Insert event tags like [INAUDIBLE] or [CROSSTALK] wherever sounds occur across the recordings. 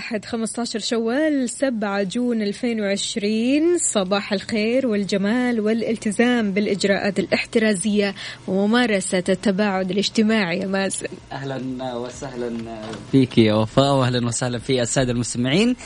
الأحد 15 شوال 7 جون 2020 صباح الخير والجمال والالتزام بالإجراءات الاحترازية وممارسة التباعد الاجتماعي يا مازن. أهلا وسهلا فيك يا وفاء واهلا وسهلا في السادة المستمعين.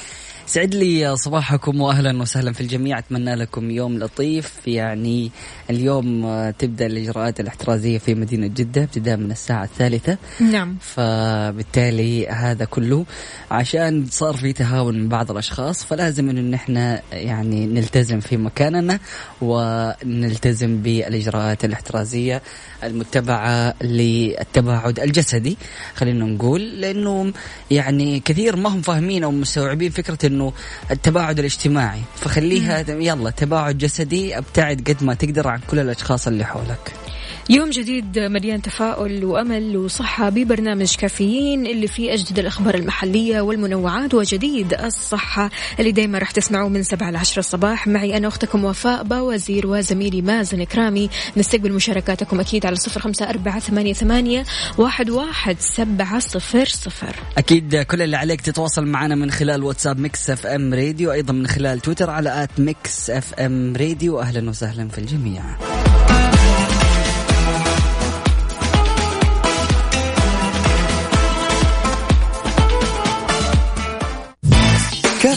سعد لي صباحكم واهلا وسهلا في الجميع. أتمنى لكم يوم لطيف. يعني اليوم آه، تبدأ الإجراءات الاحترازية في مدينة جدة ابتداء من الساعة الثالثة. نعم. فبالتالي هذا كله عشان صار في تهاون من بعض الأشخاص فلازم انه نحن يعني نلتزم في مكاننا ونلتزم بالإجراءات الاحترازية المتبعة للتباعد الجسدي. خلينا نقول لأنه يعني كثير ما هم فاهمين أو مستوعبين فكرة إنه التباعد الاجتماعي. فخليها يلا تباعد جسدي أبتعد قد ما تقدر عن كل الأشخاص اللي حولك. يوم جديد مليان تفاؤل وأمل وصحة ببرنامج كافيين اللي فيه أجدد الأخبار المحلية والمنوعات وجديد الصحة اللي دايما راح تسمعوه من 7 ل 10 الصباح. معي أنا أختكم وفاء باوزير وزميلي مازن كرامي نستقبل مشاركاتكم أكيد على صفر خمسة أربعة ثمانية, ثمانية واحد, واحد سبعة صفر صفر. أكيد كل اللي عليك تتواصل معنا من خلال واتساب Mix FM Radio أيضا من خلال تويتر على at Mix FM Radio. أهلا وسهلا في الجميع.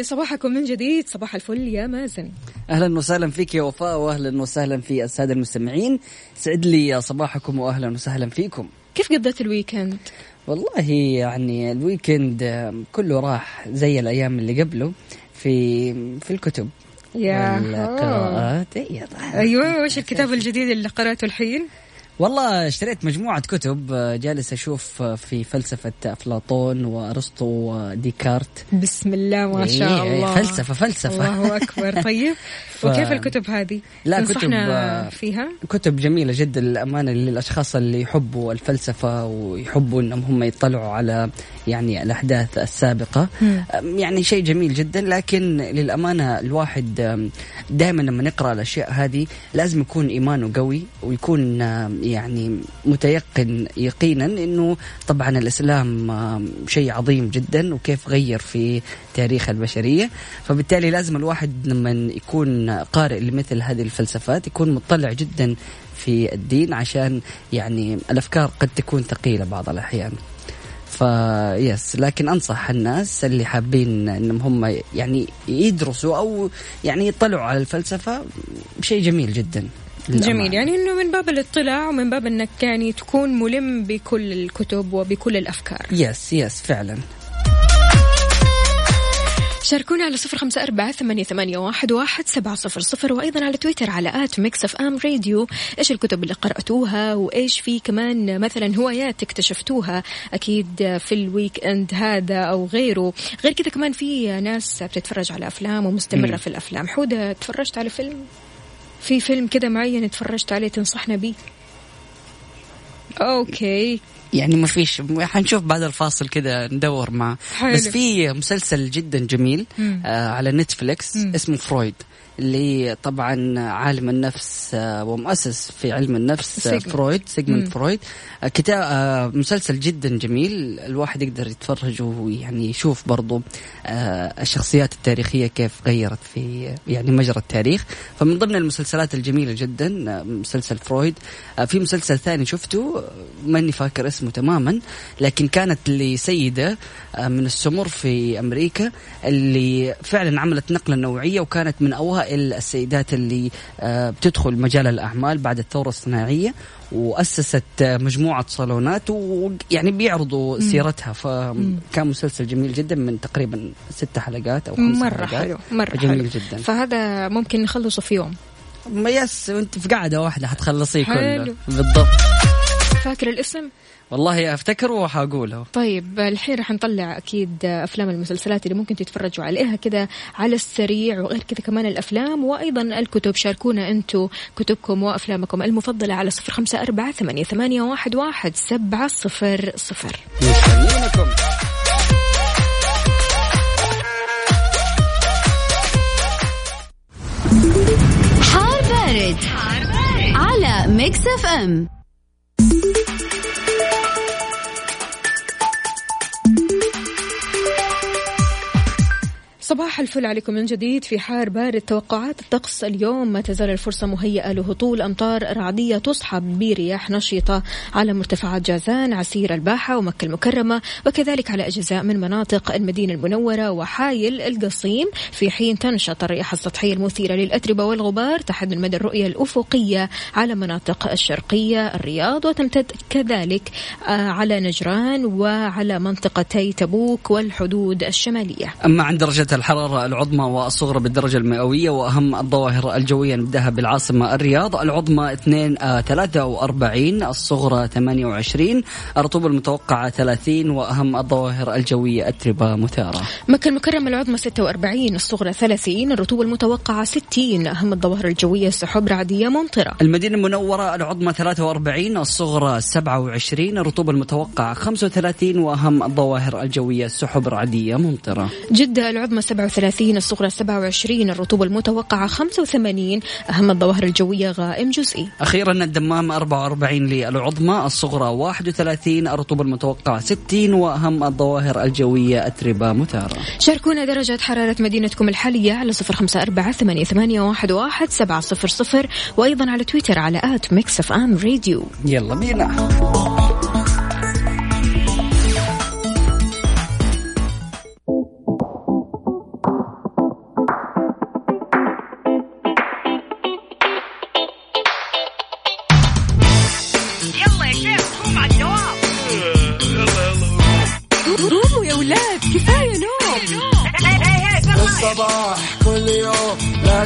لي صباحكم من جديد. صباح الفل يا مازن. أهلا وسهلا فيك يا وفاء واهلا وسهلا في السادة المستمعين. سعد لي صباحكم واهلا وسهلا فيكم. كيف قضيت ال weekend؟ والله يعني ال weekend كله راح زي الأيام اللي قبله في في الكتب يا والقراءات. إيه، أيوه وش الكتاب الجديد اللي قرأته الحين؟ والله اشتريت مجموعة كتب آه، جالس أشوف آه، في فلسفة أفلاطون وأرسطو وديكارت. بسم الله ما شاء إيه، الله. فلسفة فلسفة. الله أكبر. طيب [LAUGHS] ف- وكيف الكتب هذه؟ لا، كتب، آه، فيها؟ كتب جميلة جدا للأمانة للأشخاص اللي يحبوا الفلسفة ويحبوا أنهم هم يطلعوا على يعني الأحداث السابقة مم. يعني شيء جميل جدا لكن للأمانة الواحد دائما لما نقرأ الأشياء هذه لازم يكون إيمانه قوي ويكون يعني متيقن يقينا أنه طبعا الإسلام شيء عظيم جدا وكيف غير في تاريخ البشرية فبالتالي لازم الواحد لما يكون قارئ لمثل هذه الفلسفات يكون مطلع جدا في الدين عشان يعني الأفكار قد تكون ثقيلة بعض الأحيان. فيس لكن أنصح الناس اللي حابين إنهم هم يعني يدرسوا أو يعني يطلعوا على الفلسفة شيء جميل جدا. جميل يعني إنه من باب الاطلاع ومن باب إنك يعني تكون ملم بكل الكتب وبكل الأفكار yes yes فعلا. شاركونا على صفر خمسة أربعة ثمانية, ثمانية واحد, واحد سبعة صفر صفر وأيضا على تويتر على at Mix FM Radio. إيش الكتب اللي قرأتوها وإيش في كمان مثلا هوايات اكتشفتوها أكيد في ال weekend هذا أو غيره. غير كذا كمان في ناس بتتفرج على أفلام ومستمرة مم. في الأفلام. حودة تفرجت على فيلم؟ في فيلم كذا معين تفرجت عليه تنصحنا بيه؟ okay. يعني ما فيش حنشوف بعد الفاصل كذا ندور معه. بس في مسلسل جدا جميل. آه على Netflix مم. اسمه فرويد اللي طبعا عالم النفس آه، ومؤسس في علم النفس آه، سيجموند. فرويد سيجموند مم. فرويد آه، كتاب مسلسل جدا جميل الواحد يقدر يتفرج ويعني يشوف برضو الشخصيات التاريخية كيف غيرت في يعني مجرى التاريخ فمن ضمن المسلسلات الجميلة جدا مسلسل فرويد في مسلسل ثاني شفته ماني فاكر اسمه تماما لكن كانت لسيدة آه، من السمر في أمريكا اللي فعلا عملت نقلة نوعية وكانت من أوائل السيدات اللي آه، بتدخل مجال الأعمال بعد الثورة الصناعية وأسست مجموعة صالونات ويعني بيعرضوا سيرتها فكان مسلسل جميل جدا من تقريبا ست حلقات أو خمس مرة حلقات. حلو مرة جميل حلو. جدا. فهذا ممكن نخلصه في يوم. يس انت في قاعدة واحدة حتخلصيه كله. حلو. بالضبط. فاكر الاسم؟ والله افتكره وحقوله. طيب الحين راح نطلع أكيد أفلام المسلسلات اللي ممكن تتفرجوا عليها كده على السريع وغير كذا كمان الأفلام وأيضا الكتب. شاركونا أنتم كتبكم وأفلامكم. المفضلة على صفر خمسة أربعة ثمانية, ثمانية واحد, واحد سبعة صفر صفر. حار بارد, على Mix FM. صباح الفل عليكم من جديد في حار بارد توقعات الطقس اليوم ما تزال الفرصة مهيئة لهطول أمطار رعدية تصحب برياح نشطة على مرتفعات جازان عسير الباحة ومكة المكرمة وكذلك على أجزاء من مناطق المدينة المنورة وحايل القصيم. في حين تنشط الرياح السطحية المثيرة للأتربة والغبار تحد من مدى الرؤية الأفقية على مناطق الشرقية الرياض وتمتد كذلك آه، على نجران وعلى منطقتي تبوك والحدود الشمالية. أما عن درجة الحرارة العظمى والصغرى بالدرجة المئوية وأهم الظواهر الجوية نبدأها بالعاصمة الرياض. العظمى 2 آه 43 الصغرى 28 الرطوبة المتوقعة 30 وأهم الظواهر الجوية أتربة مثارة مكة المكرمة العظمى 46 الصغرى 30 الرطوبة المتوقعة 60 أهم الظواهر الجوية سحب رعدية ممطرة المدينة المنورة العظمى 43 الصغرى 27 الرطوبة المتوقعة 35 وأهم الظواهر الجوية سحب رعدية ممطرة جدة العظمى 37 الصغرى 27 الرطوبة المتوقعة 85 أهم الظواهر الجوية غائم جزئي. أخيرا الدمام 44 للعظمى الصغرى 31 الرطوبة المتوقعة 60 وأهم الظواهر الجوية أتربة مثارة شاركونا درجة حرارة مدينتكم الحالية على صفر خمسة أربعة ثمانية, ثمانية واحد, واحد سبعة صفر صفر وأيضا على تويتر على at Mix FM Radio. يلا بينا.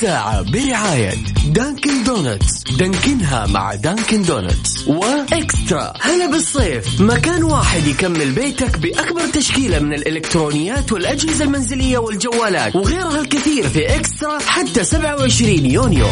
الساعة برعاية Dunkin' Donuts. دانكنها مع Dunkin' Donuts. و eXtra. هلا بالصيف. مكان واحد يكمل بيتك بأكبر تشكيلة من الإلكترونيات والأجهزة المنزلية والجوالات. وغيرها الكثير في eXtra حتى 27 يونيو.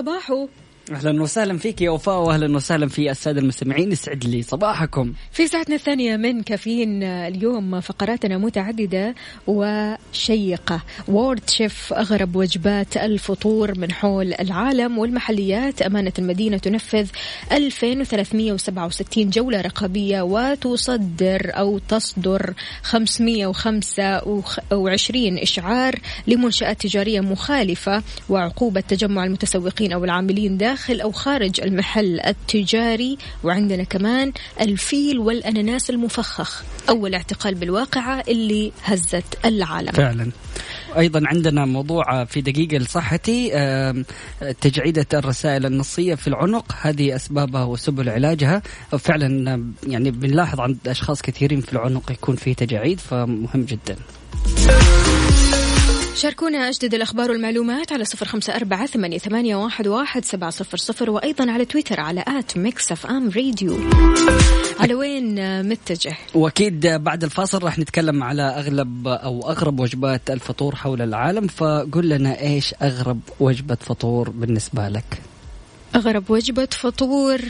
صباحو. أهلا وسهلا فيك يا وفاء واهلا وسهلا في السادة المستمعين. يسعد لي صباحكم. في ساعتنا الثانية من كافيين اليوم فقراتنا متعددة وشيقة. وورد شيف أغرب وجبات الفطور من حول العالم والمحليات أمانة المدينة تنفذ 2367 جولة رقابية وتصدر أو تصدر 525 إشعار لمنشآت تجارية مخالفة وعقوبة تجمع المتسوقين أو العاملين داخل أو خارج المحل التجاري وعندنا كمان الفيل والأناناس المفخخ. أول اعتقال بالواقعة اللي هزت العالم. فعلا. أيضا عندنا موضوع في دقيقة لصحتي تجعيده الرسائل النصية في العنق. هذه أسبابها وسبل علاجها. فعلا يعني بنلاحظ عند أشخاص كثيرين في العنق يكون فيه تجاعيد فمهم جدا. شاركونا أجدد الأخبار والمعلومات على صفر خمسة أربعة ثمانية, واحد, واحد سبعة صفر صفر وأيضا على تويتر على at Mix FM Radio. على وين متجه؟ وأكيد بعد الفاصل راح نتكلم على أغلب أو أغرب وجبات الفطور حول العالم فقل لنا إيش أغرب وجبة فطور بالنسبة لك؟ أغرب وجبة فطور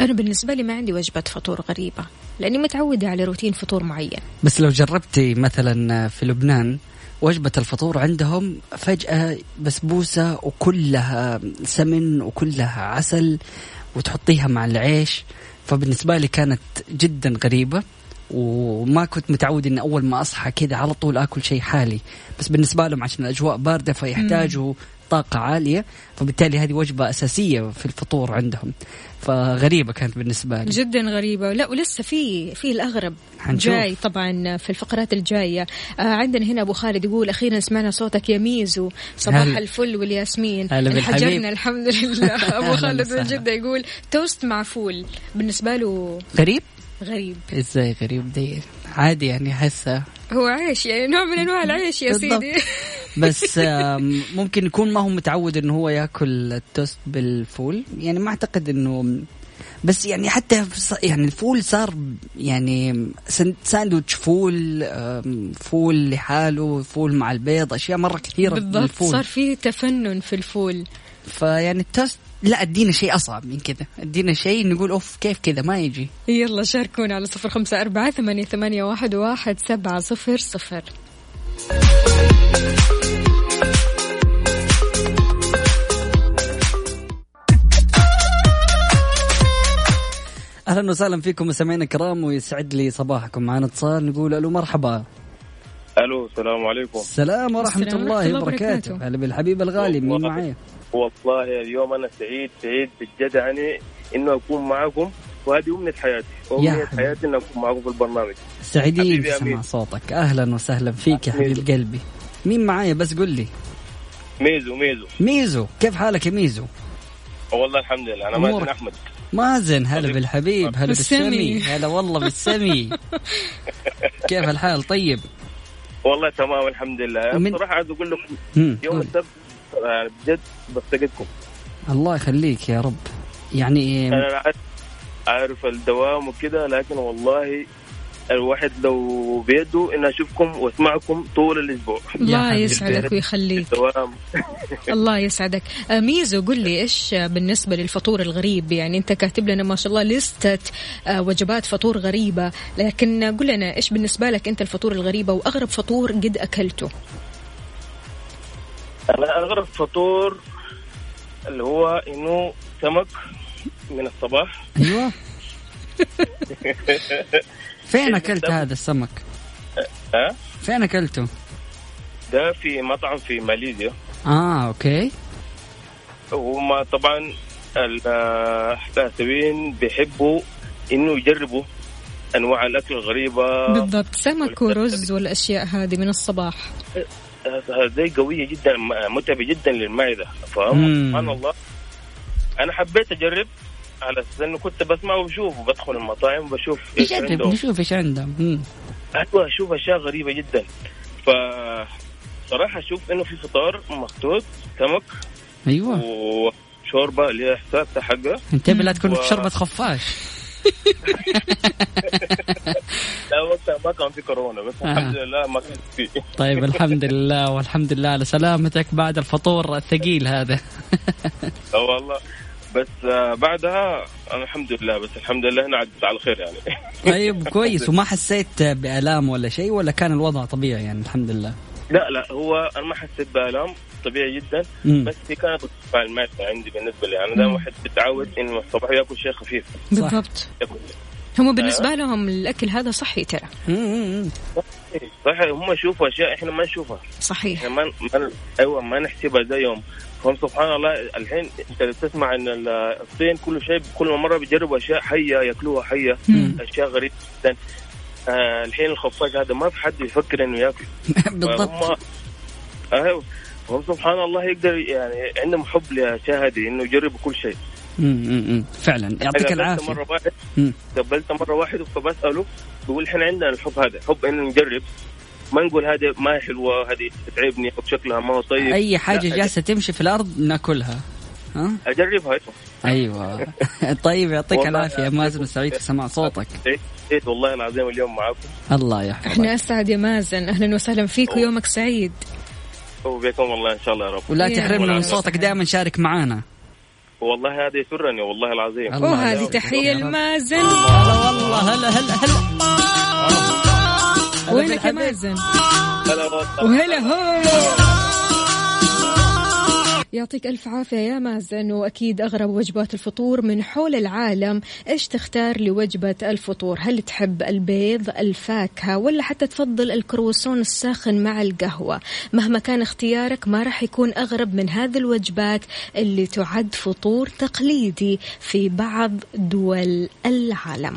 أنا بالنسبة لي ما عندي وجبة فطور غريبة لأني متعودة على روتين فطور معين. بس لو جربتي مثلا في لبنان وجبة الفطور عندهم فجأة بسبوسة وكلها سمن وكلها عسل وتحطيها مع العيش. فبالنسبة لي كانت جدا غريبة وما كنت متعود ان أول ما أصحى كذا على طول آكل شيء حالي. بس بالنسبة لهم عشان الأجواء باردة فيحتاجوا طاقة عالية فبالتالي هذه وجبة أساسية في الفطور عندهم. فغريبة كانت بالنسبة لي. جدا غريبة. لا ولسه في في الأغرب حنشوف. جاي طبعا في الفقرات الجاية. آه عندنا هنا أبو خالد يقول أخيرا سمعنا صوتك يا ميزو. صباح هلا. الفل والياسمين. انحجرنا الحمد لله. [LAUGHS] أبو أهلاً خالد من. جدة يقول توست مع فول. بالنسبة له غريب؟ غريب. إزاي غريب؟ دي عادي يعني احسه هو عيش يعني نوع من أنواع العيش يا. سيدي. بس ممكن يكون ما هو متعود إنه هو ياكل التوست بالفول. يعني ما أعتقد إنه بس يعني حتى يعني الفول صار يعني ساندويتش فول فول لحاله فول مع البيض أشياء مرة كثيرة بالضبط صار في تفنن في الفول. فيعني التوست لا أدينا شيء أصعب من كذا. أدينا شيء نقول أوف كيف كذا؟ ما يجي. يلا شاركونا على صفر خمسة أربعة ثمانية, ثمانية واحد, واحد سبعة صفر صفر. أهلا وسهلا فيكم مستمعينا الكرام ويسعد لي صباحكم معنا اتصال نقول ألو مرحبا ألو السلام عليكم السلام ورحمة السلام الله وبركاته. هلا بالحبيب الغالي مين. معايا؟ والله اليوم أنا سعيد سعيد بجد يعني إنه أكون معكم وهذه أمنية حياتي أمنية. حياتي ان أكون معكم في البرنامج سعيدين بسمع. صوتك أهلا وسهلا فيك يا ميزو. حبيب قلبي مين معايا بس قل لي ميزو ميزو ميزو كيف حالك يا ميزو؟ والله الحمد لله أنا. مازن أحمد مازن هلا طيب. بالحبيب هلا بالسمي. بالسمي هلا والله بالسمي [LAUGHS] كيف الحال طيب؟ والله تمام الحمد لله ومن- بصراحة عايز أقول لكم. يوم. السبت آه، بجد بفتقدكم الله يخليك يا رب يعني أنا عارف- عارف الدوام وكده لكن والله الواحد لو بيده اني اشوفكم واسمعكم طول الأسبوع. [LAUGHS] الله. يسعدك ويخليك. الله يسعدك. ميزو قل لي إيش بالنسبة للفطور الغريب؟ يعني أنت كاتب لنا ما شاء الله لستة آه، وجبات فطور غريبة. لكن قل لنا إيش بالنسبة لك أنت الفطور الغريبة وأغرب فطور قد أكلته؟ أنا أغرب فطور اللي هو إنه سمك من الصباح. أيوه. [LAUGHS] فين أكلت هذا السمك؟ ها فين أكلته؟ ده في مطعم في ماليزيا. آه أوكي. وهم طبعا الحساسبين بيحبوا إنه يجربوا أنواع الأكل الغريبة. بالضبط سمك ورز والأشياء هذه من الصباح. هذه قوية جدا متعبة جدا للمعدة فهم مم. سبحان الله. أنا حبيت أجرب على أساس إنه كنت بسمع وبشوف وبدخل المطاعم وبشوف إيش عندهم نشوف إيش عندهم. أيوه أشوف أشياء غريبة جدا. ف صراحة أشوف إنه في فطار مخطوط سمك أيوه. وشوربة اللي هي حساسه حقها. انتبه لا تكون و- في شوربة خفاش. [LAUGHS] لا وقتها ما كان في كورونا بس آه. الحمد لله ما كان في. طيب الحمد لله والحمد لله على سلامتك بعد الفطور الثقيل هذا. آه والله. بس آه، بعدها أنا الحمد لله بس الحمد لله هنا عدت على خير يعني. [LAUGHS] طيب كويس. وما حسيت بآلام ولا شيء ولا كان الوضع طبيعي يعني؟ الحمد لله. لا لا هو أنا ما حسيت بآلام طبيعي جدا. مم. بس هي كانت ارتفاع المعده عندي بالنسبة لي. أنا دائما واحد بتعود إنه الصباح يأكل شيء خفيف. بالضبط. هم بالنسبة لهم الأكل هذا صحي ترى. مم. صح هم يشوفوا أشياء إحنا ما نشوفها. صحيح. إحنا ما ما أيوه ما نحسبها زيهم هم سبحان الله الحين انت تسمع إن ال- الصين كل شيء كل مرة بيجربوا أشياء حية يأكلوها حية مم. أشياء غريبة جدا آه الحين الخفاش هذا ما في حد يفكر إنه يأكل [LAUGHS] بالضبط فهم أيوه هم سبحان الله يقدر يعني عندهم حب للاشياء هذه إنه يجربوا كل شيء مم. مم. فعلا يعطيك العافية مرة واحد. قبلته مرة واحد فبسأله بقول إحنا عندنا الحب هذا حب إنه نجرب ما نقول هذه ما هي حلوة هذه تتعبني أو شكلها ما هو طيب. أي حاجة جالسة تمشي في الأرض ناكلها. ها؟ أجربها أيوه. [LAUGHS] طيب يعطيك العافية يا مازن سعيد في سماع صوتك. سعيد والله العظيم اليوم معاكم الله يحفظك. إحنا أسعد يا مازن أهلا وسهلا فيك ويومك سعيد. وبكم والله إن شاء الله يا رب. ولا تحرمنا من. صوتك دائما شارك معانا. والله هذا يسرني والله العظيم. الله وهذه رب. لمازن. هلا والله هلا هلا هلا. هلا وينك يا. مازن. وهلا هو. يعطيك ألف عافية يا مازن وأكيد أغرب وجبات الفطور من حول العالم. إيش تختار لوجبة الفطور؟ هل تحب البيض الفاكهة ولا حتى تفضل الكروسون الساخن مع القهوة؟ مهما كان اختيارك ما راح يكون أغرب من هذه الوجبات اللي تعد فطور تقليدي في بعض دول العالم.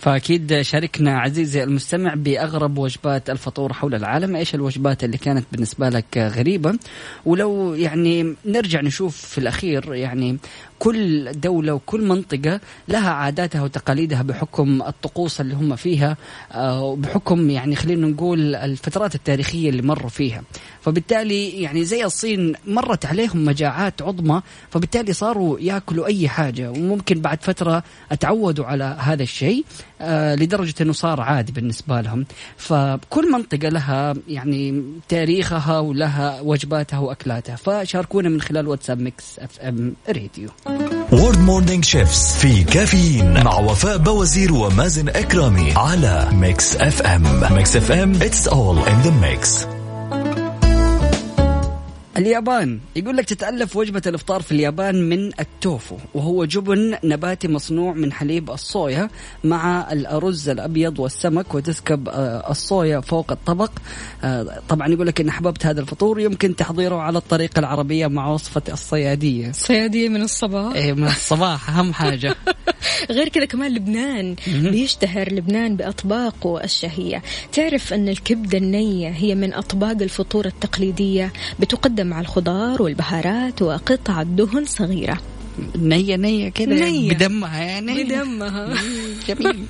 فأكيد شاركنا عزيزي المستمع بأغرب وجبات الفطور حول العالم، إيش الوجبات اللي كانت بالنسبة لك غريبة؟ ولو يعني نرجع نشوف في الأخير يعني كل دولة وكل منطقة لها عاداتها وتقاليدها بحكم الطقوس اللي هم فيها آه، وبحكم يعني خلينا نقول الفترات التاريخية اللي مروا فيها، فبالتالي يعني زي الصين مرت عليهم مجاعات عظمى فبالتالي صاروا ياكلوا أي حاجة. وممكن بعد فترة اتعودوا على هذا الشيء آه لدرجة إنه صار عادي بالنسبة لهم. فكل منطقة لها يعني تاريخها ولها وجباتها وأكلاتها. فشاركونا من خلال واتساب ميكس أف إم راديو. World morning chefs في كافيين مع وفاء بوازير ومازن إكرامي على Mix FM Mix FM it's all in the mix اليابان. يقول لك تتألف وجبة الإفطار في اليابان من التوفو وهو جبن نباتي مصنوع من حليب الصويا مع الأرز الأبيض والسمك وتسكب آه، الصويا فوق الطبق. آه، طبعا يقول لك إن أحببت هذا الفطور يمكن تحضيره على الطريقة العربية مع وصفة الصيادية. صيادية من الصباح. إيه من الصباح أهم حاجة. [LAUGHS] غير كذا كمان لبنان. بيشتهر لبنان بأطباقه الشهية. تعرف أن الكبدة النية هي من أطباق الفطور التقليدية بتقدم مع الخضار والبهارات وقطع دهن صغيرة. نية نية كده نية. بدمها يعني بدمها. جميل.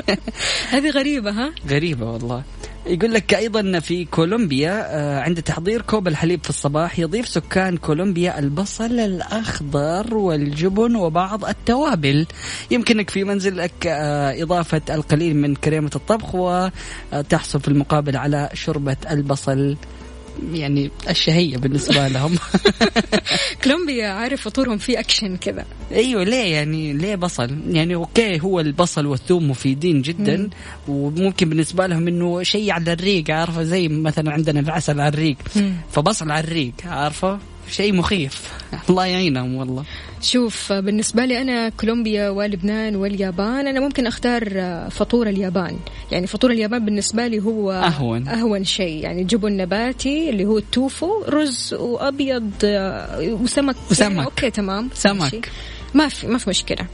[LAUGHS] هذه غريبة ها؟ غريبة والله. يقول لك أيضا في كولومبيا آه، عند تحضير كوب الحليب في الصباح يضيف سكان كولومبيا البصل الأخضر والجبن وبعض التوابل. يمكنك في منزلك آه، إضافة القليل من كريمة الطبخ وتحصل في المقابل على شوربة البصل. يعني الشهية بالنسبة [LAUGHS] لهم [LAUGHS] كولومبيا عارف فطورهم فيه أكشن كذا أيوه ليه يعني ليه بصل؟ يعني okay هو البصل والثوم مفيدين جدا مم. وممكن بالنسبة لهم إنه شيء على الريق عارفة زي مثلا عندنا العسل على الريق مم. فبصل على الريق عارفة؟ شيء مخيف الله يعينهم والله شوف بالنسبة لي أنا كولومبيا ولبنان واليابان أنا ممكن أختار فطور اليابان يعني فطور اليابان بالنسبة لي هو أهون. أهون شيء يعني جبن نباتي اللي هو التوفو رز وأبيض آه، وسمك وسمك. يعني أوكي تمام سمك. ماشي. ما في ما في مشكلة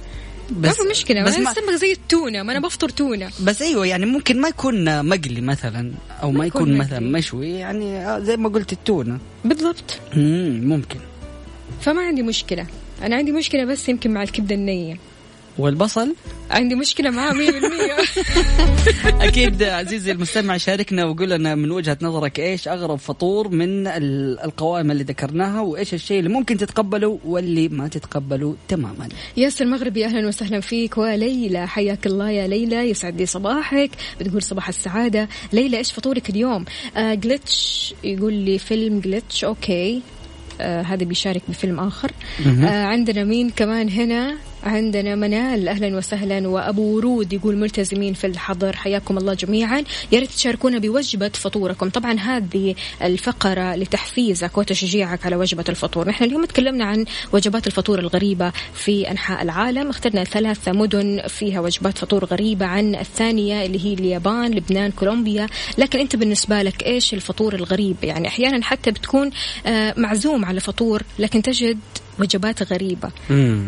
ما في مشكلة بس بس ما السمك زي التونة ما أنا بفطر تونة. بس أيوه يعني ممكن ما يكون مقلي مثلا أو ما, ما يكون يكون. مثلا مشوي يعني آه، زي ما قلت التونة. بالضبط. مم، ممكن. فما عندي مشكلة. أنا عندي مشكلة بس يمكن مع الكبدة النية. والبصل؟ عندي مشكلة معاه 100% [LAUGHS] أكيد عزيزي المستمع شاركنا وقول لنا من وجهة نظرك إيش أغرب فطور من ال- القوائم اللي ذكرناها وإيش الشيء اللي ممكن تتقبله واللي ما تتقبله تماما. ياسر المغربي أهلا وسهلا فيك. وليلى حياك الله يا ليلى. يسعد لي صباحك. بتقول صباح السعادة. ليلى إيش فطورك اليوم؟ آه glitch يقول لي فيلم glitch okay. آه هذا بيشارك بفيلم آخر. آه عندنا مين كمان هنا؟ عندنا منال أهلا وسهلا. وأبو ورود يقول ملتزمين في الحظر حياكم الله جميعا. يا ريت تشاركونا بوجبة فطوركم. طبعا هذه الفقرة لتحفيزك وتشجيعك على وجبة الفطور. نحن اليوم تكلمنا عن وجبات الفطور الغريبة في أنحاء العالم. اخترنا ثلاث مدن فيها وجبات فطور غريبة عن الثانية اللي هي اليابان لبنان كولومبيا. لكن أنت بالنسبة لك إيش الفطور الغريب؟ يعني أحيانا حتى بتكون آه، معزوم على فطور لكن تجد وجبات غريبة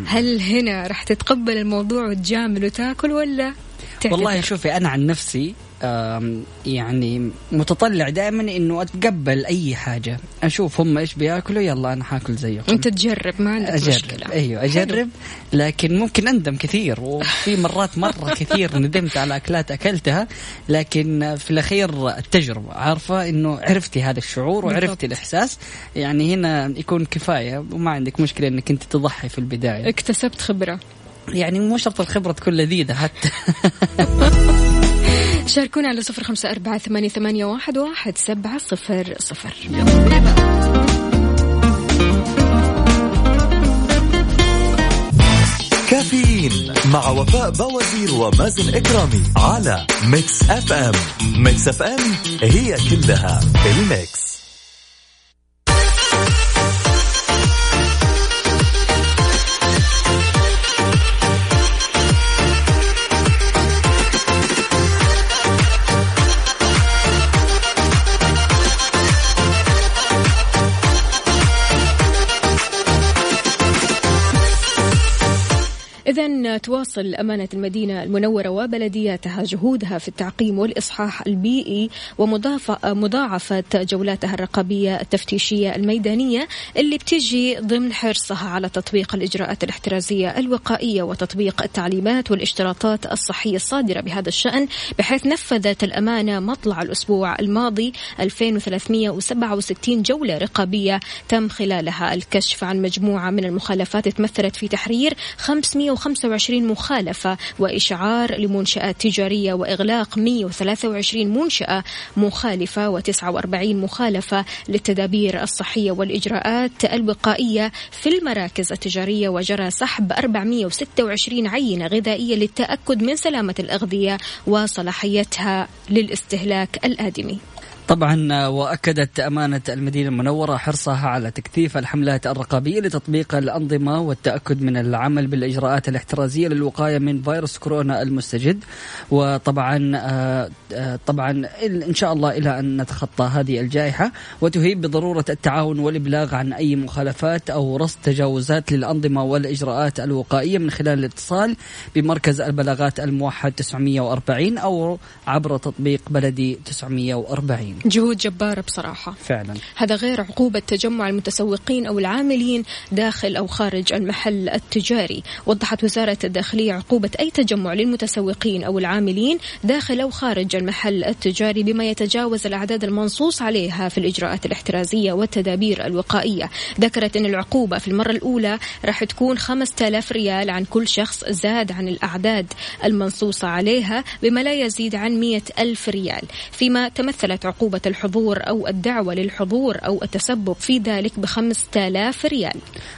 هل هنا راح تتقبل الموضوع وتجامل وتاكل ولا تعتذر؟ والله شوفي أنا عن نفسي يعني متطلع دائما إنه أتقبل أي حاجة. أشوف هم إيش بياكلوا يلا أنا حاكل زيهم أنت تجرب ما عندك أجرب. مشكلة. أيوه أجرب. لكن ممكن أندم كثير وفي [LAUGHS] مرات مرة كثير ندمت على أكلات أكلتها. لكن في الأخير التجربة. عارفة؟ إنه عرفتي هذا الشعور وعرفتي بالضبط. الإحساس. يعني هنا يكون كفاية وما عندك مشكلة إنك أنت تضحي في البداية. اكتسبت خبرة. يعني مو شرط الخبرة تكون لذيذة حتى. [LAUGHS] شاركونا على صفر خمسة أربعة ثمانية, ثمانية واحد, سبعة صفر صفر. كافيين مع وفاء بوازير ومازن إكرامي على Mix FM Mix FM هي كلها ال mix. تواصل أمانة المدينة المنورة وبلدياتها جهودها في التعقيم والإصحاح البيئي ومضاعفة جولاتها الرقابية التفتيشية الميدانية اللي بتجي ضمن حرصها على تطبيق الإجراءات الاحترازية الوقائية وتطبيق التعليمات والاشتراطات الصحية الصادرة بهذا الشأن بحيث نفذت الأمانة مطلع الأسبوع الماضي 2367 جولة رقابية تم خلالها الكشف عن مجموعة من المخالفات تمثلت في تحرير 525 مخالفة وإشعار لمنشآت تجارية وإغلاق 123 منشأة مخالفة و49 مخالفة للتدابير الصحية والإجراءات الوقائية في المراكز التجارية وجرى سحب 426 عينة غذائية للتأكد من سلامة الأغذية وصلاحيتها للاستهلاك الآدمي. طبعا وأكدت أمانة المدينة المنورة حرصها على تكثيف الحملات الرقابية لتطبيق الأنظمة والتأكد من العمل بالإجراءات الاحترازية للوقاية من فيروس كورونا المستجد. وطبعا آه، آه، طبعا إن شاء الله إلى أن نتخطى هذه الجائحة. وتهيب بضرورة التعاون والإبلاغ عن أي مخالفات أو رصد تجاوزات للأنظمة والإجراءات الوقائية من خلال الاتصال بمركز البلاغات الموحد 940 أو عبر تطبيق بلدي 940 جهود جبارة بصراحة. فعلا. هذا غير عقوبة تجمع المتسوقين أو العاملين داخل أو خارج المحل التجاري. وضحت وزارة الداخلية عقوبة أي تجمع للمتسوقين أو العاملين داخل أو خارج المحل التجاري بما يتجاوز الأعداد المنصوص عليها في الإجراءات الاحترازية والتدابير الوقائية. ذكرت أن العقوبة في المرة الأولى راح تكون 5000 ريال عن كل شخص زاد عن الأعداد المنصوصة عليها بما لا يزيد عن 100 ألف ريال. فيما تمثلت عقوبة الحضور أو الدعوة للحضور أو التسبب في ذلك ب 5000 ريال.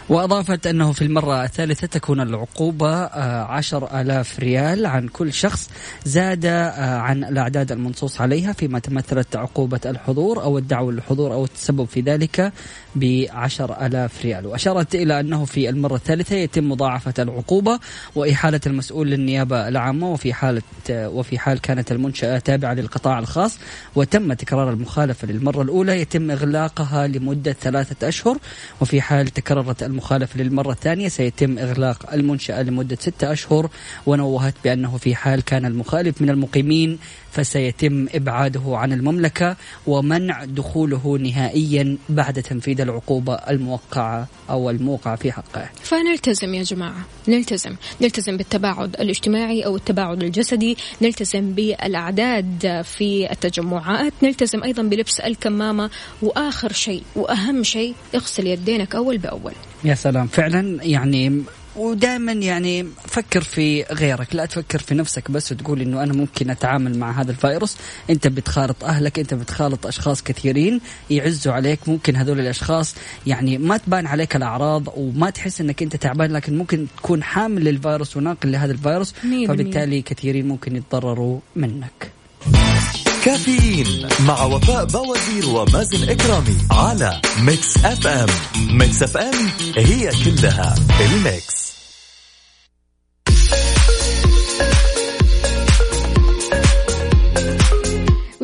وأضافت أنه في المرة الثالثة تكون العقوبة آه، عشر آلاف ريال عن كل شخص زاد آه، عن الأعداد المنصوص عليها فيما تمثلت عقوبة الحضور أو الدعوة للحضور أو التسبب في ذلك بعشر آلاف ريال. وأشارت إلى أنه في المرة الثالثة يتم مضاعفة العقوبة وإحالة المسؤول للنيابة العامة وفي حالة آه، وفي حال كانت المنشأة تابعة للقطاع الخاص وتم تكرار تكرار المخالفة للمرة الأولى يتم إغلاقها لمدة ثلاثة أشهر وفي حال تكررت المخالفة للمرة الثانية سيتم إغلاق المنشأة لمدة ستة أشهر ونوهت بأنه في حال كان المخالف من المقيمين فسيتم إبعاده عن المملكة ومنع دخوله نهائيا بعد تنفيذ العقوبة الموقعة أو الموقعة في حقه. فنلتزم يا جماعة. نلتزم. نلتزم بالتباعد الاجتماعي أو التباعد الجسدي. نلتزم بالأعداد في التجمعات. نلتزم أيضا بلبس الكمامة. وآخر شيء وأهم شيء اغسل يدينك أول بأول. يا سلام. فعلا يعني ودائما يعني فكر في غيرك لا تفكر في نفسك بس وتقول إنه أنا ممكن أتعامل مع هذا الفيروس. أنت بتخالط أهلك أنت بتخالط أشخاص كثيرين يعزوا عليك. ممكن هذول الأشخاص يعني ما تبان عليك الأعراض وما تحس إنك أنت تعبان لكن ممكن تكون حامل للفيروس وناقل لهذا الفيروس. فبالتالي كثيرين ممكن يتضرروا منك. كافيين مع وفاء بوازير ومازن إكرامي على Mix FM. Mix FM هي كلها ال mix.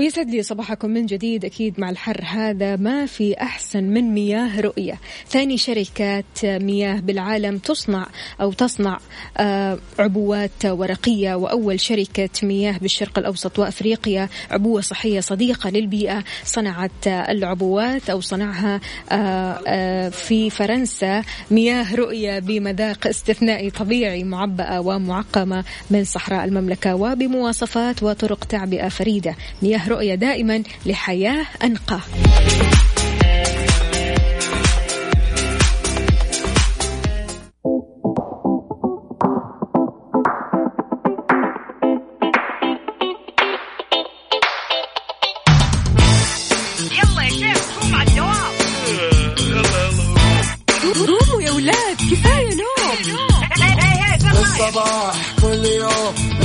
ويسعد لي صباحكم من جديد. أكيد مع الحر هذا ما في أحسن من مياه رؤية. ثاني شركة مياه بالعالم تصنع أو تصنع آه، عبوات ورقية وأول شركة مياه بالشرق الأوسط وأفريقيا. عبوة صحية صديقة للبيئة. صنعت العبوات أو صنعها آه، آه، في فرنسا مياه رؤية بمذاق استثنائي طبيعي معبأة ومعقمة من صحراء المملكة وبمواصفات وطرق تعبئة فريدة. مياه رؤية دائما لحياة أنقى. قوموا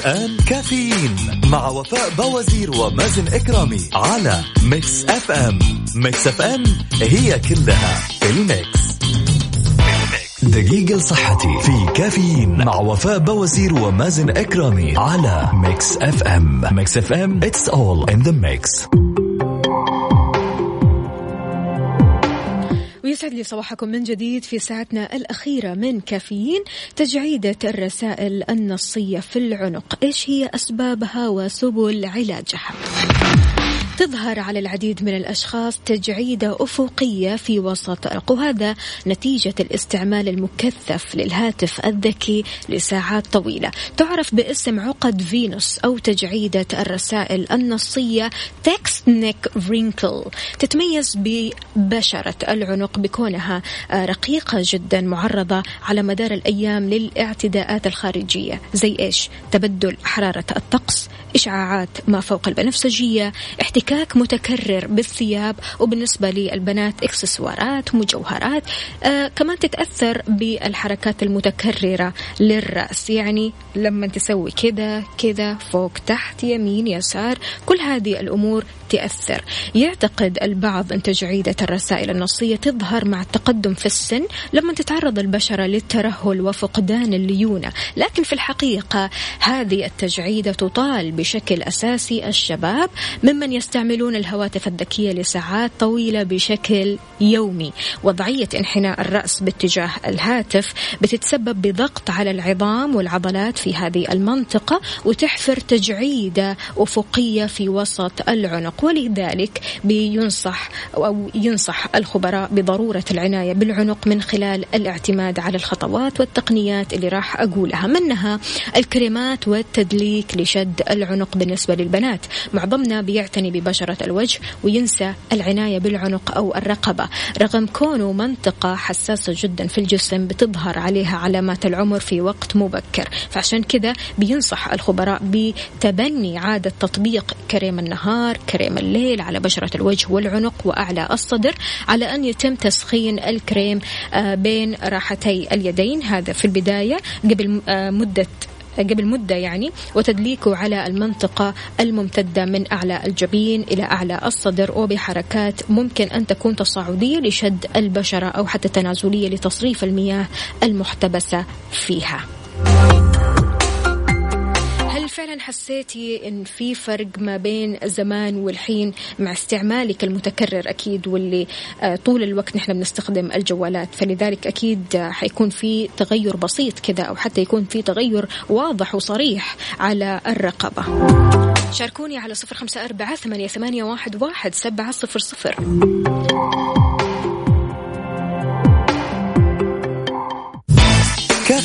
الآن كافيين مع وفاء بوازير ومازن إكرامي على Mix FM Mix FM هي كلها ال mix. دقيقة لصحتي في كافيين مع وفاء بوازير ومازن إكرامي على Mix FM Mix FM it's all in the mix. ويسعد لي صباحكم من جديد في ساعتنا الأخيرة من كافيين تجعيدة الرسائل النصية في العنق. إيش هي أسبابها وسبل علاجها؟ تظهر على العديد من الأشخاص تجعيدة أفقية في وسط العنق وهذا نتيجة الاستعمال المكثف للهاتف الذكي لساعات طويلة. تعرف باسم عقد فينوس أو تجعيدة الرسائل النصية text neck wrinkle تتميز ببشرة العنق بكونها رقيقة جدا معرضة على مدار الأيام للاعتداءات الخارجية. زي إيش؟ تبدل حرارة الطقس إشعاعات ما فوق البنفسجية احتكاك متكرر بالثياب وبالنسبة للبنات إكسسوارات مجوهرات آه كمان تتأثر بالحركات المتكررة للرأس. يعني لما تسوي كذا كذا فوق تحت يمين يسار كل هذه الأمور تأثر يعتقد البعض أن تجعيدة الرسائل النصية تظهر مع التقدم في السن لما تتعرض البشرة للترهل وفقدان الليونة. لكن في الحقيقة هذه التجعيدة تطال بشكل أساسي الشباب ممن يستعملون الهواتف الذكية لساعات طويلة بشكل يومي. وضعية انحناء الرأس باتجاه الهاتف بتتسبب بضغط على العظام والعضلات في هذه المنطقة وتحفر تجعيدة أفقية في وسط العنق. ولذلك بينصح أو ينصح الخبراء بضرورة العناية بالعنق من خلال الاعتماد على الخطوات والتقنيات اللي راح أقولها منها الكريمات والتدليك لشد العنق بالنسبة للبنات. معظمنا بيعتني ببشرة الوجه وينسى العناية بالعنق أو الرقبة. رغم كونه منطقة حساسة جدا في الجسم بتظهر عليها علامات العمر في وقت مبكر. فعشان كذا بينصح الخبراء بتبني عادة تطبيق كريم النهار كريم كريم الليل على بشرة الوجه والعنق وأعلى الصدر على أن يتم تسخين الكريم آه، بين راحتي اليدين. هذا في البداية قبل آه، مدة قبل مدة يعني وتدليكه على المنطقة الممتدة من أعلى الجبين إلى أعلى الصدر وبحركات ممكن أن تكون تصاعدية لشد البشرة أو حتى تنازلية لتصريف المياه المحتبسة فيها. فعلا حسيتي إن في فرق ما بين زمان والحين مع استعمالك المتكرر أكيد واللي آه، طول الوقت نحن بنستخدم الجوالات. فلذلك أكيد آه، حيكون في تغير بسيط كذا أو حتى يكون في تغير واضح وصريح على الرقبه شاركوني على صفر خمسة أربعة ثمانية, ثمانية واحد, واحد سبعة صفر صفر.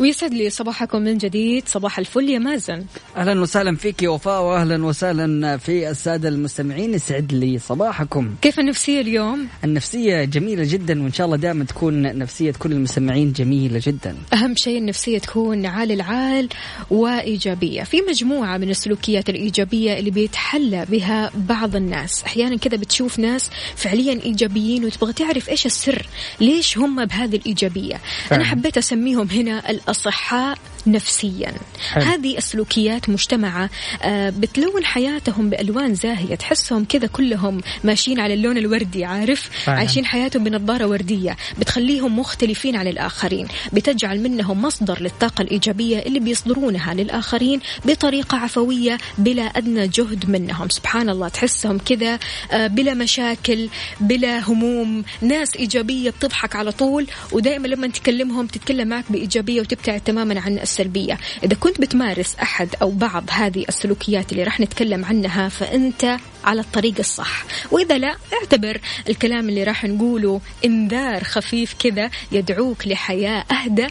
ويسعد لي صباحكم من جديد. صباح الفل يا مازن. أهلا وسهلا فيك يا وفاء واهلا وسهلا في السادة المستمعين. يسعد لي صباحكم. كيف النفسية اليوم؟ النفسية جميلة جدا وإن شاء الله دائما تكون نفسية كل المستمعين جميلة جدا. أهم شيء النفسية تكون عال العال وإيجابية. في مجموعة من السلوكيات الإيجابية اللي بيتحلى بها بعض الناس. أحيانا كذا بتشوف ناس فعليا إيجابيين وتبغى تعرف إيش السر ليش هم بهذه الإيجابية. فعلا. أنا حبيت أسميهم هنا الأصحاء نفسيا. حلو. هذه السلوكيات مجتمعة آه، بتلون حياتهم بألوان زاهية. تحسهم كذا كلهم ماشيين على اللون الوردي عارف؟ فعلا. عايشين حياتهم بنظارة وردية. بتخليهم مختلفين عن الآخرين. بتجعل منهم مصدر للطاقة الإيجابية اللي بيصدرونها للآخرين بطريقة عفوية بلا أدنى جهد منهم. سبحان الله تحسهم كذا آه، بلا مشاكل بلا هموم. ناس إيجابية بتضحك على طول ودائما لما تكلمهم تتكلم معك بإيجابية وتبتعد تماما عن السلبية. إذا كنت بتمارس أحد أو بعض هذه السلوكيات اللي راح نتكلم عنها فأنت على الطريق الصح. وإذا لا اعتبر الكلام اللي راح نقوله إنذار خفيف كذا يدعوك لحياة أهدى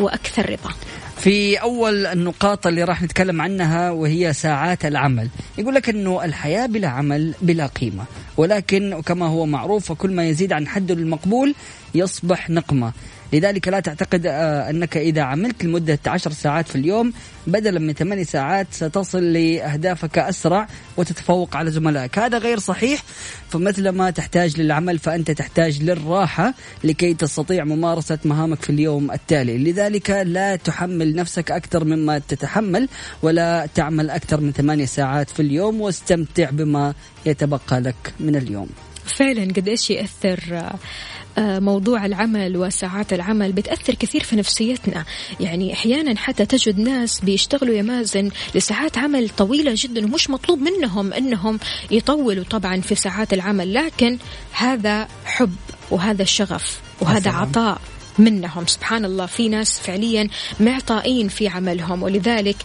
وأكثر رضا. في أول النقاط اللي راح نتكلم عنها وهي ساعات العمل. يقول لك أنه الحياة بلا عمل بلا قيمة. ولكن كما هو معروف كل ما يزيد عن حده المقبول يصبح نقمة. لذلك لا تعتقد آه، أنك إذا عملت لمدة عشر ساعات في اليوم بدلا من ثماني ساعات ستصل لأهدافك أسرع وتتفوق على زملائك. هذا غير صحيح. فمثل ما تحتاج للعمل فأنت تحتاج للراحة لكي تستطيع ممارسة مهامك في اليوم التالي. لذلك لا تحمل نفسك أكثر مما تتحمل ولا تعمل أكثر من ثمانية ساعات في اليوم واستمتع بما يتبقى لك من اليوم. فعلا قد إيش يأثر آه، موضوع العمل وساعات العمل بتأثر كثير في نفسيتنا يعني أحيانا حتى تجد ناس بيشتغلوا يا مازن لساعات عمل طويلة جدا ومش مطلوب منهم إنهم يطولوا طبعا في ساعات العمل لكن هذا حب وهذا شغف وهذا سلام. عطاء منهم سبحان الله في ناس فعليا معطائين في عملهم ولذلك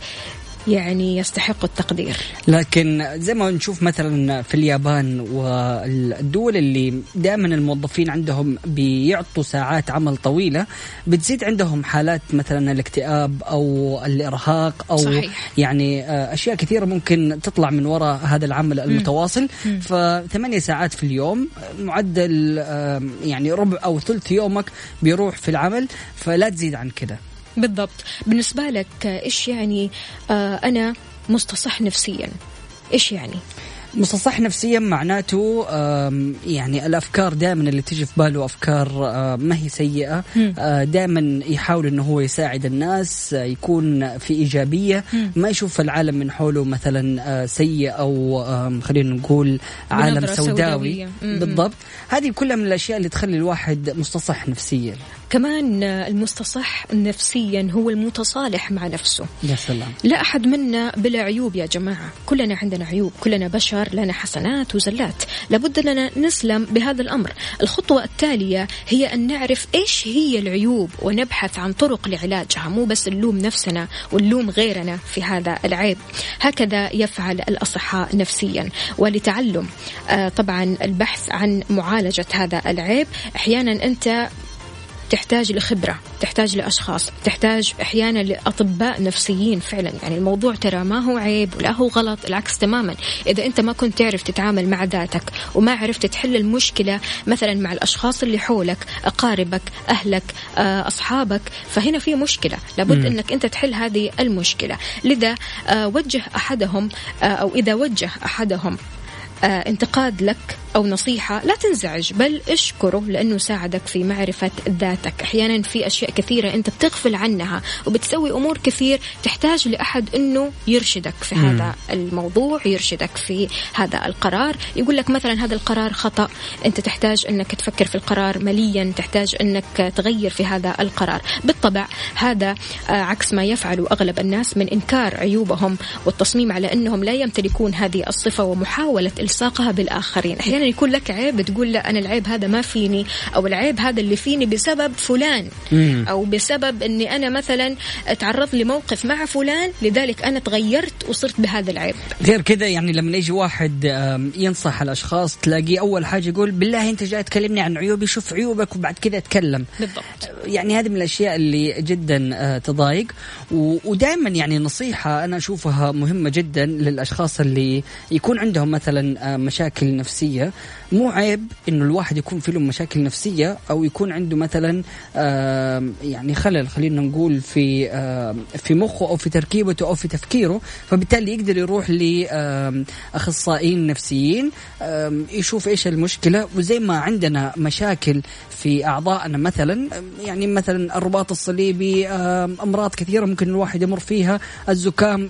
يعني يستحقوا التقدير. لكن زي ما نشوف مثلا في اليابان والدول اللي دائما الموظفين عندهم بيعطوا ساعات عمل طويلة بتزيد عندهم حالات مثلا الاكتئاب أو الإرهاق أو صحيح. يعني آه، أشياء كثيرة ممكن تطلع من وراء هذا العمل المتواصل. فثمانية ساعات في اليوم معدل يعني ربع أو ثلث يومك بيروح في العمل فلا تزيد عن كذا بالضبط. بالنسبة لك آه، إيش يعني آه أنا مستصح نفسيا؟ إيش يعني؟ مستصح نفسيا معناته يعني الأفكار دائما اللي تيجي في باله أفكار آه، ما هي سيئة. دائما يحاول إنه هو يساعد الناس آه، يكون في إيجابية. ما يشوف العالم من حوله مثلا آه، سيء أو خلينا نقول عالم سوداوي. بالضبط. هذه كلها من الأشياء اللي تخلي الواحد مستصح نفسيا. كمان المستصح نفسيا هو المتصالح مع نفسه. يا سلام. لا أحد منا بلا عيوب يا جماعة. كلنا عندنا عيوب كلنا بشر لنا حسنات وزلات. لابد لنا نسلم بهذا الأمر. الخطوة التالية هي أن نعرف إيش هي العيوب ونبحث عن طرق لعلاجها مو بس نلوم نفسنا ونلوم غيرنا في هذا العيب. هكذا يفعل الأصحاء نفسيا. ولتعلم آه، طبعا البحث عن معالجة هذا العيب. أحيانا أنت تحتاج لخبرة تحتاج لأشخاص تحتاج أحيانا لأطباء نفسيين فعلا. يعني الموضوع ترى ما هو عيب ولا هو غلط العكس تماما. إذا أنت ما كنت تعرف تتعامل مع ذاتك وما عرفت تحل المشكلة مثلا مع الأشخاص اللي حولك أقاربك أهلك آه، أصحابك فهنا في مشكلة. لابد أنك أنت تحل هذه المشكلة. لذا آه، وجه أحدهم آه، أو إذا وجه أحدهم انتقاد لك أو نصيحة لا تنزعج بل اشكره لأنه ساعدك في معرفة ذاتك. أحيانا في أشياء كثيرة أنت بتغفل عنها وبتسوي أمور كثير تحتاج لأحد أنه يرشدك في مم. هذا الموضوع يرشدك في هذا القرار. يقول لك مثلا هذا القرار خطأ أنت تحتاج أنك تفكر في القرار مليا تحتاج أنك تغير في هذا القرار. بالطبع هذا آه، عكس ما يفعله أغلب الناس من إنكار عيوبهم والتصميم على أنهم لا يمتلكون هذه الصفة ومحاولة إلصاقها بالآخرين. أحيانا يكون لك عيب تقول لا أنا العيب هذا ما فيني أو العيب هذا اللي فيني بسبب فلان. أو بسبب أني أنا مثلا تعرض لموقف مع فلان لذلك أنا تغيرت وصرت بهذا العيب. غير كذا يعني لما يجي واحد ينصح الأشخاص تلاقيه أول حاجة يقول بالله أنت جاي تكلمني عن عيوبي شوف عيوبك وبعد كذا أتكلم. بالضبط. يعني هذه من الأشياء اللي جدا آه، تضايق. ودائما يعني نصيحة أنا أشوفها مهمة جدا للأشخاص اللي يكون عندهم مثلا آه، مشاكل نفسية. مو عيب إنه الواحد يكون في له مشاكل نفسية أو يكون عنده مثلا يعني خلل خلينا نقول في في مخه أو في تركيبته أو في تفكيره فبالتالي يقدر يروح لاخصائيين نفسيين يشوف إيش المشكلة وزي ما عندنا مشاكل في أعضائنا مثلا يعني مثلا الرباط الصليبي أمراض كثيرة ممكن الواحد يمر فيها الزكام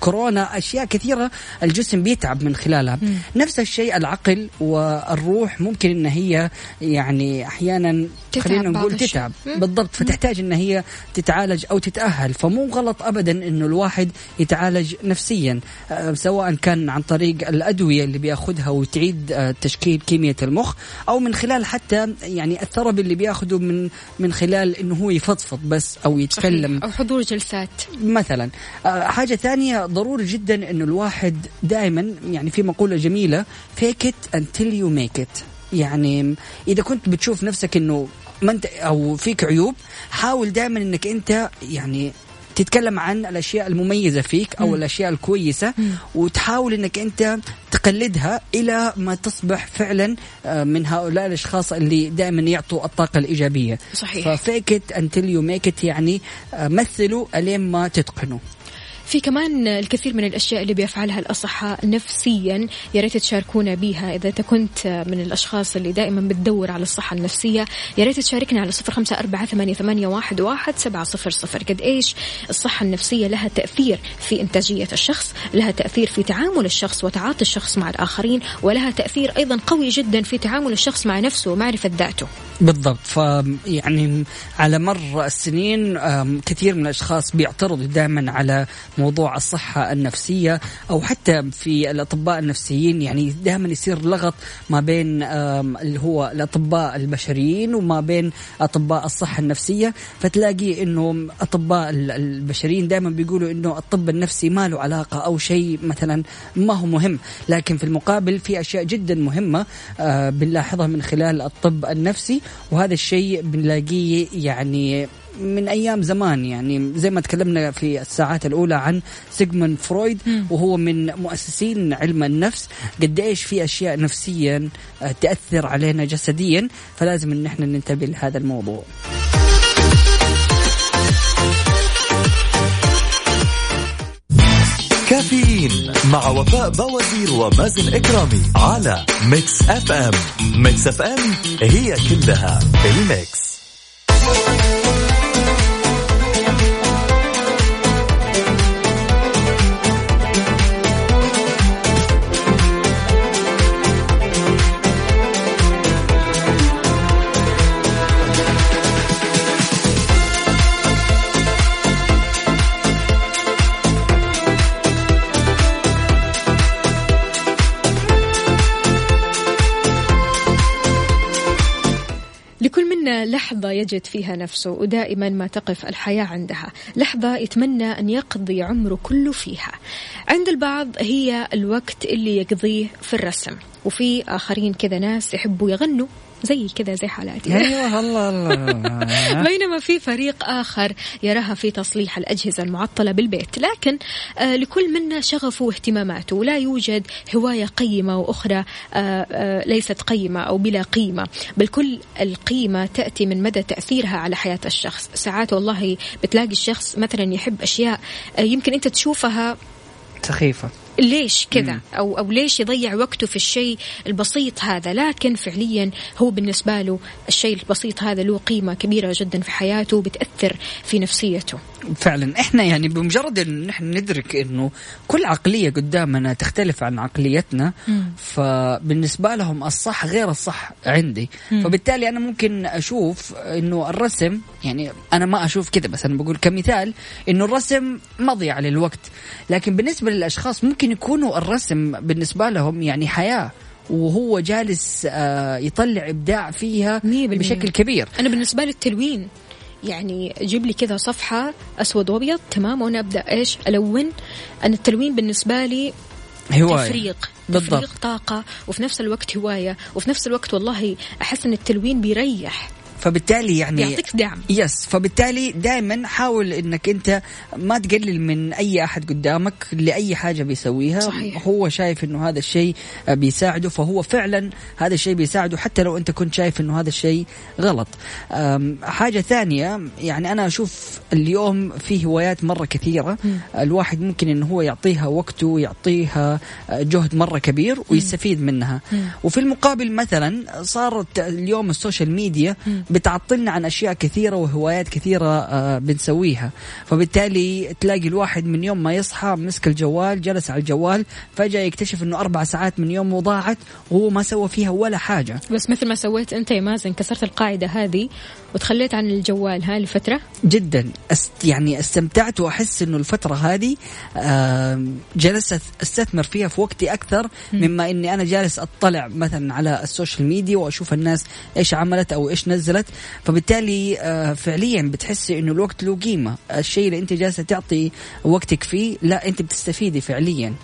كورونا أشياء كثيرة الجسم بيتعب من خلالها م. نفس الشيء العقل والروح ممكن إن هي يعني أحيانا خلينا نقول تتعب. بالضبط فتحتاج إن هي تتعالج أو تتأهل. فمو غلط ابدا إنه الواحد يتعالج نفسيا سواء كان عن طريق الأدوية اللي بيأخذها وتعيد تشكيل كيمياء المخ أو من خلال حتى يعني الثربي اللي بيأخذه من من خلال إنه هو يفضفض بس أو يتكلم. أو حضور جلسات. مثلا حاجة ثانية ضروري جدا إنه الواحد دائما يعني في مقولة جميلة fake it until you make it يعني إذا كنت بتشوف نفسك إنه ما انت أو فيك عيوب حاول دائما إنك أنت يعني تتكلم عن الأشياء المميزة فيك أو م. الأشياء الكويسة م. وتحاول إنك أنت تقلدها إلى ما تصبح فعلا آه، من هؤلاء الأشخاص اللي دائما يعطوا الطاقة الإيجابية صحيح ف fake it until you make it يعني آه، مثلوا الين ما تتقنوا في كمان الكثير من الأشياء اللي بيفعلها الأصحاء نفسيا يا ريت تشاركونا بها إذا كنت من الأشخاص اللي دائما بتدور على الصحة النفسية يا ريت تشاركنا على صفر خمسة أربعة ثمانية, ثمانية واحد, واحد سبعة صفر صفر. قد إيش الصحة النفسية لها تأثير في إنتاجية الشخص لها تأثير في تعامل الشخص وتعاطي الشخص مع الآخرين ولها تأثير أيضا قوي جدا في تعامل الشخص مع نفسه ومعرفة ذاته. بالضبط. فيعني على مر السنين كثير من الأشخاص بيعترضوا دائما على موضوع الصحة النفسية أو حتى في الأطباء النفسيين يعني دائما يصير لغط ما بين اللي هو الأطباء البشريين وما بين أطباء الصحة النفسية. فتلاقي إنه أطباء البشريين دائما بيقولوا إنه الطب النفسي ما له علاقة أو شيء مثلا ما هو مهم. لكن في المقابل في أشياء جدا مهمة آه، بنلاحظها من خلال الطب النفسي. وهذا الشيء بنلاقيه يعني من أيام زمان يعني زي ما تكلمنا في الساعات الأولى عن سيغموند فرويد وهو من مؤسسين علم النفس. قد إيش في أشياء نفسيا آه، تأثر علينا جسديا فلازم إن إحنا ننتبه لهذا الموضوع. كافيين مع وفاء بوازير ومازن إكرامي على Mix FM. Mix FM هي كلها ال Mix. لحظة يجد فيها نفسه ودائما ما تقف الحياة عندها. لحظة يتمنى أن يقضي عمره كله فيها. عند البعض هي الوقت اللي يقضيه في الرسم. وفي آخرين كذا ناس يحبوا يغنوا. زي كذا زي حالاتي. أيوه الله الله [LAUGHS] بينما في فريق آخر يراها في تصليح الأجهزة المعطلة بالبيت. لكن آه لكل منا شغفه واهتماماته. ولا يوجد هواية قيمة وأخرى آه آه ليست قيمة أو بلا قيمة. بل كل القيمة تأتي من مدى تأثيرها على حياة الشخص. ساعات والله بتلاقي الشخص مثلا يحب أشياء آه يمكن أنت تشوفها سخيفة. ليش كذا؟ أو أو ليش يضيع وقته في الشيء البسيط هذا؟ لكن فعليا هو بالنسبة له الشيء البسيط هذا له قيمة كبيرة جدا في حياته وبتأثر في نفسيته. فعلا إحنا يعني بمجرد إن نحن ندرك إنه كل عقلية قدامنا تختلف عن عقليتنا مم. فبالنسبة لهم الصح غير الصح عندي مم. فبالتالي أنا ممكن أشوف إنه الرسم يعني أنا ما أشوف كذا بس أنا بقول كمثال إنه الرسم مضيعه للوقت لكن بالنسبة للأشخاص ممكن يكونوا الرسم بالنسبة لهم يعني حياة وهو جالس آه، يطلع إبداع فيها. بشكل كبير أنا بالنسبة لي التلوين يعني جيب لي كذا صفحة أسود وأبيض تمام؟ وأنا أبدأ إيش؟ ألون. أنا التلوين بالنسبة لي هواية. تفريق بالضبط. تفريق طاقة وفي نفس الوقت هواية وفي نفس الوقت والله أحس أن التلوين بيريح. فبالتالي يعني بيعطيك دعم يس فبالتالي دائما حاول إنك أنت ما تقلل من أي أحد قدامك لأي حاجة بيسويها صحيح. هو شايف إنه هذا الشيء بيساعده فهو فعلا هذا الشيء بيساعده حتى لو أنت كنت شايف إنه هذا الشيء غلط حاجة ثانية يعني أنا أشوف اليوم في هوايات مرة كثيرة مم. الواحد ممكن إنه هو يعطيها وقته ويعطيها جهد مرة كبير ويستفيد منها مم. وفي المقابل مثلا صارت اليوم ال social media. بتعطلنا عن أشياء كثيرة وهوايات كثيرة آه، بنسويها. فبالتالي تلاقي الواحد من يوم ما يصحى مسك الجوال جلس على الجوال فجأة يكتشف إنه أربع ساعات من يومه ضاعت وهو ما سوى فيها ولا حاجة. بس مثل ما سويت أنت يا مازن كسرت القاعدة هذه وتخليت عن الجوال ها لفترة جدا. أست يعني استمتعت وأحس إنه الفترة هذه جلست أستثمر فيها في وقتي أكثر مما إني أنا جالس أطلع مثلا على ال social media وأشوف الناس إيش عملت أو إيش نزلت. فبالتالي آه، فعليا بتحسي إنه الوقت له قيمة. الشيء اللي أنت جالسة تعطي وقتك فيه لا أنت بتستفيدي فعليا.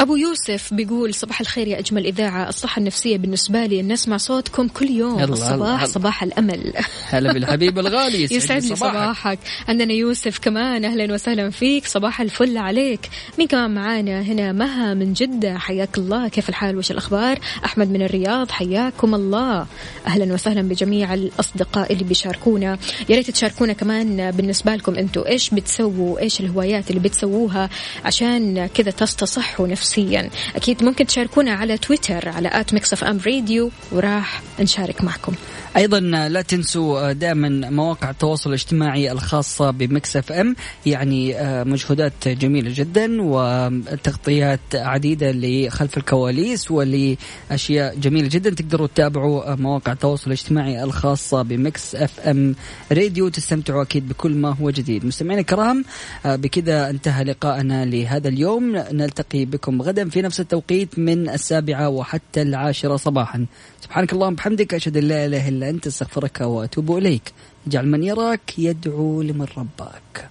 أبو يوسف بيقول صباح الخير يا أجمل إذاعة. الصحة النفسية بالنسبة لي. أن نسمع صوتكم كل يوم. يلا، الصباح هلا. صباح الأمل. هلا بالحبيب الغالي يسعد لي صباحك. عندنا يوسف كمان. أهلا وسهلا فيك. صباح الفل عليك. مين كمان معانا؟ هنا مها من جدة. حياك الله. كيف الحال؟ وش الأخبار؟ أحمد من الرياض. حياكم الله. أهلا وسهلا بجميع الأصدقاء اللي بيشاركونا. يا ريت تشاركونا كمان بالنسبة لكم أنتوا. إيش بتسووا؟ إيش الهوايات اللي بتسووها عشان كذا تصحصحوا نفسيا أكيد ممكن تشاركونا على تويتر على at Mix FM Radio وراح نشارك معكم. أيضا لا تنسوا دائما مواقع التواصل الاجتماعي الخاصة ب Mix FM يعني آه، مجهودات جميلة جدا وتغطيات عديدة لخلف الكواليس ولأشياء جميلة جدا. تقدروا تتابعوا مواقع التواصل الاجتماعي الخاصة ب Mix FM Radio تستمتعوا أكيد بكل ما هو جديد. مستمعينا الكرام آه، بكذا انتهى لقاءنا لهذا اليوم. نلتقي بكم غدا في نفس التوقيت من السابعة وحتى العاشرة صباحا. سبحانك اللهم وبحمدك أشهد أن لا إله إلا أنت أستغفرك وأتوب إليك. اجعل من يراك يدعو لمن رباك.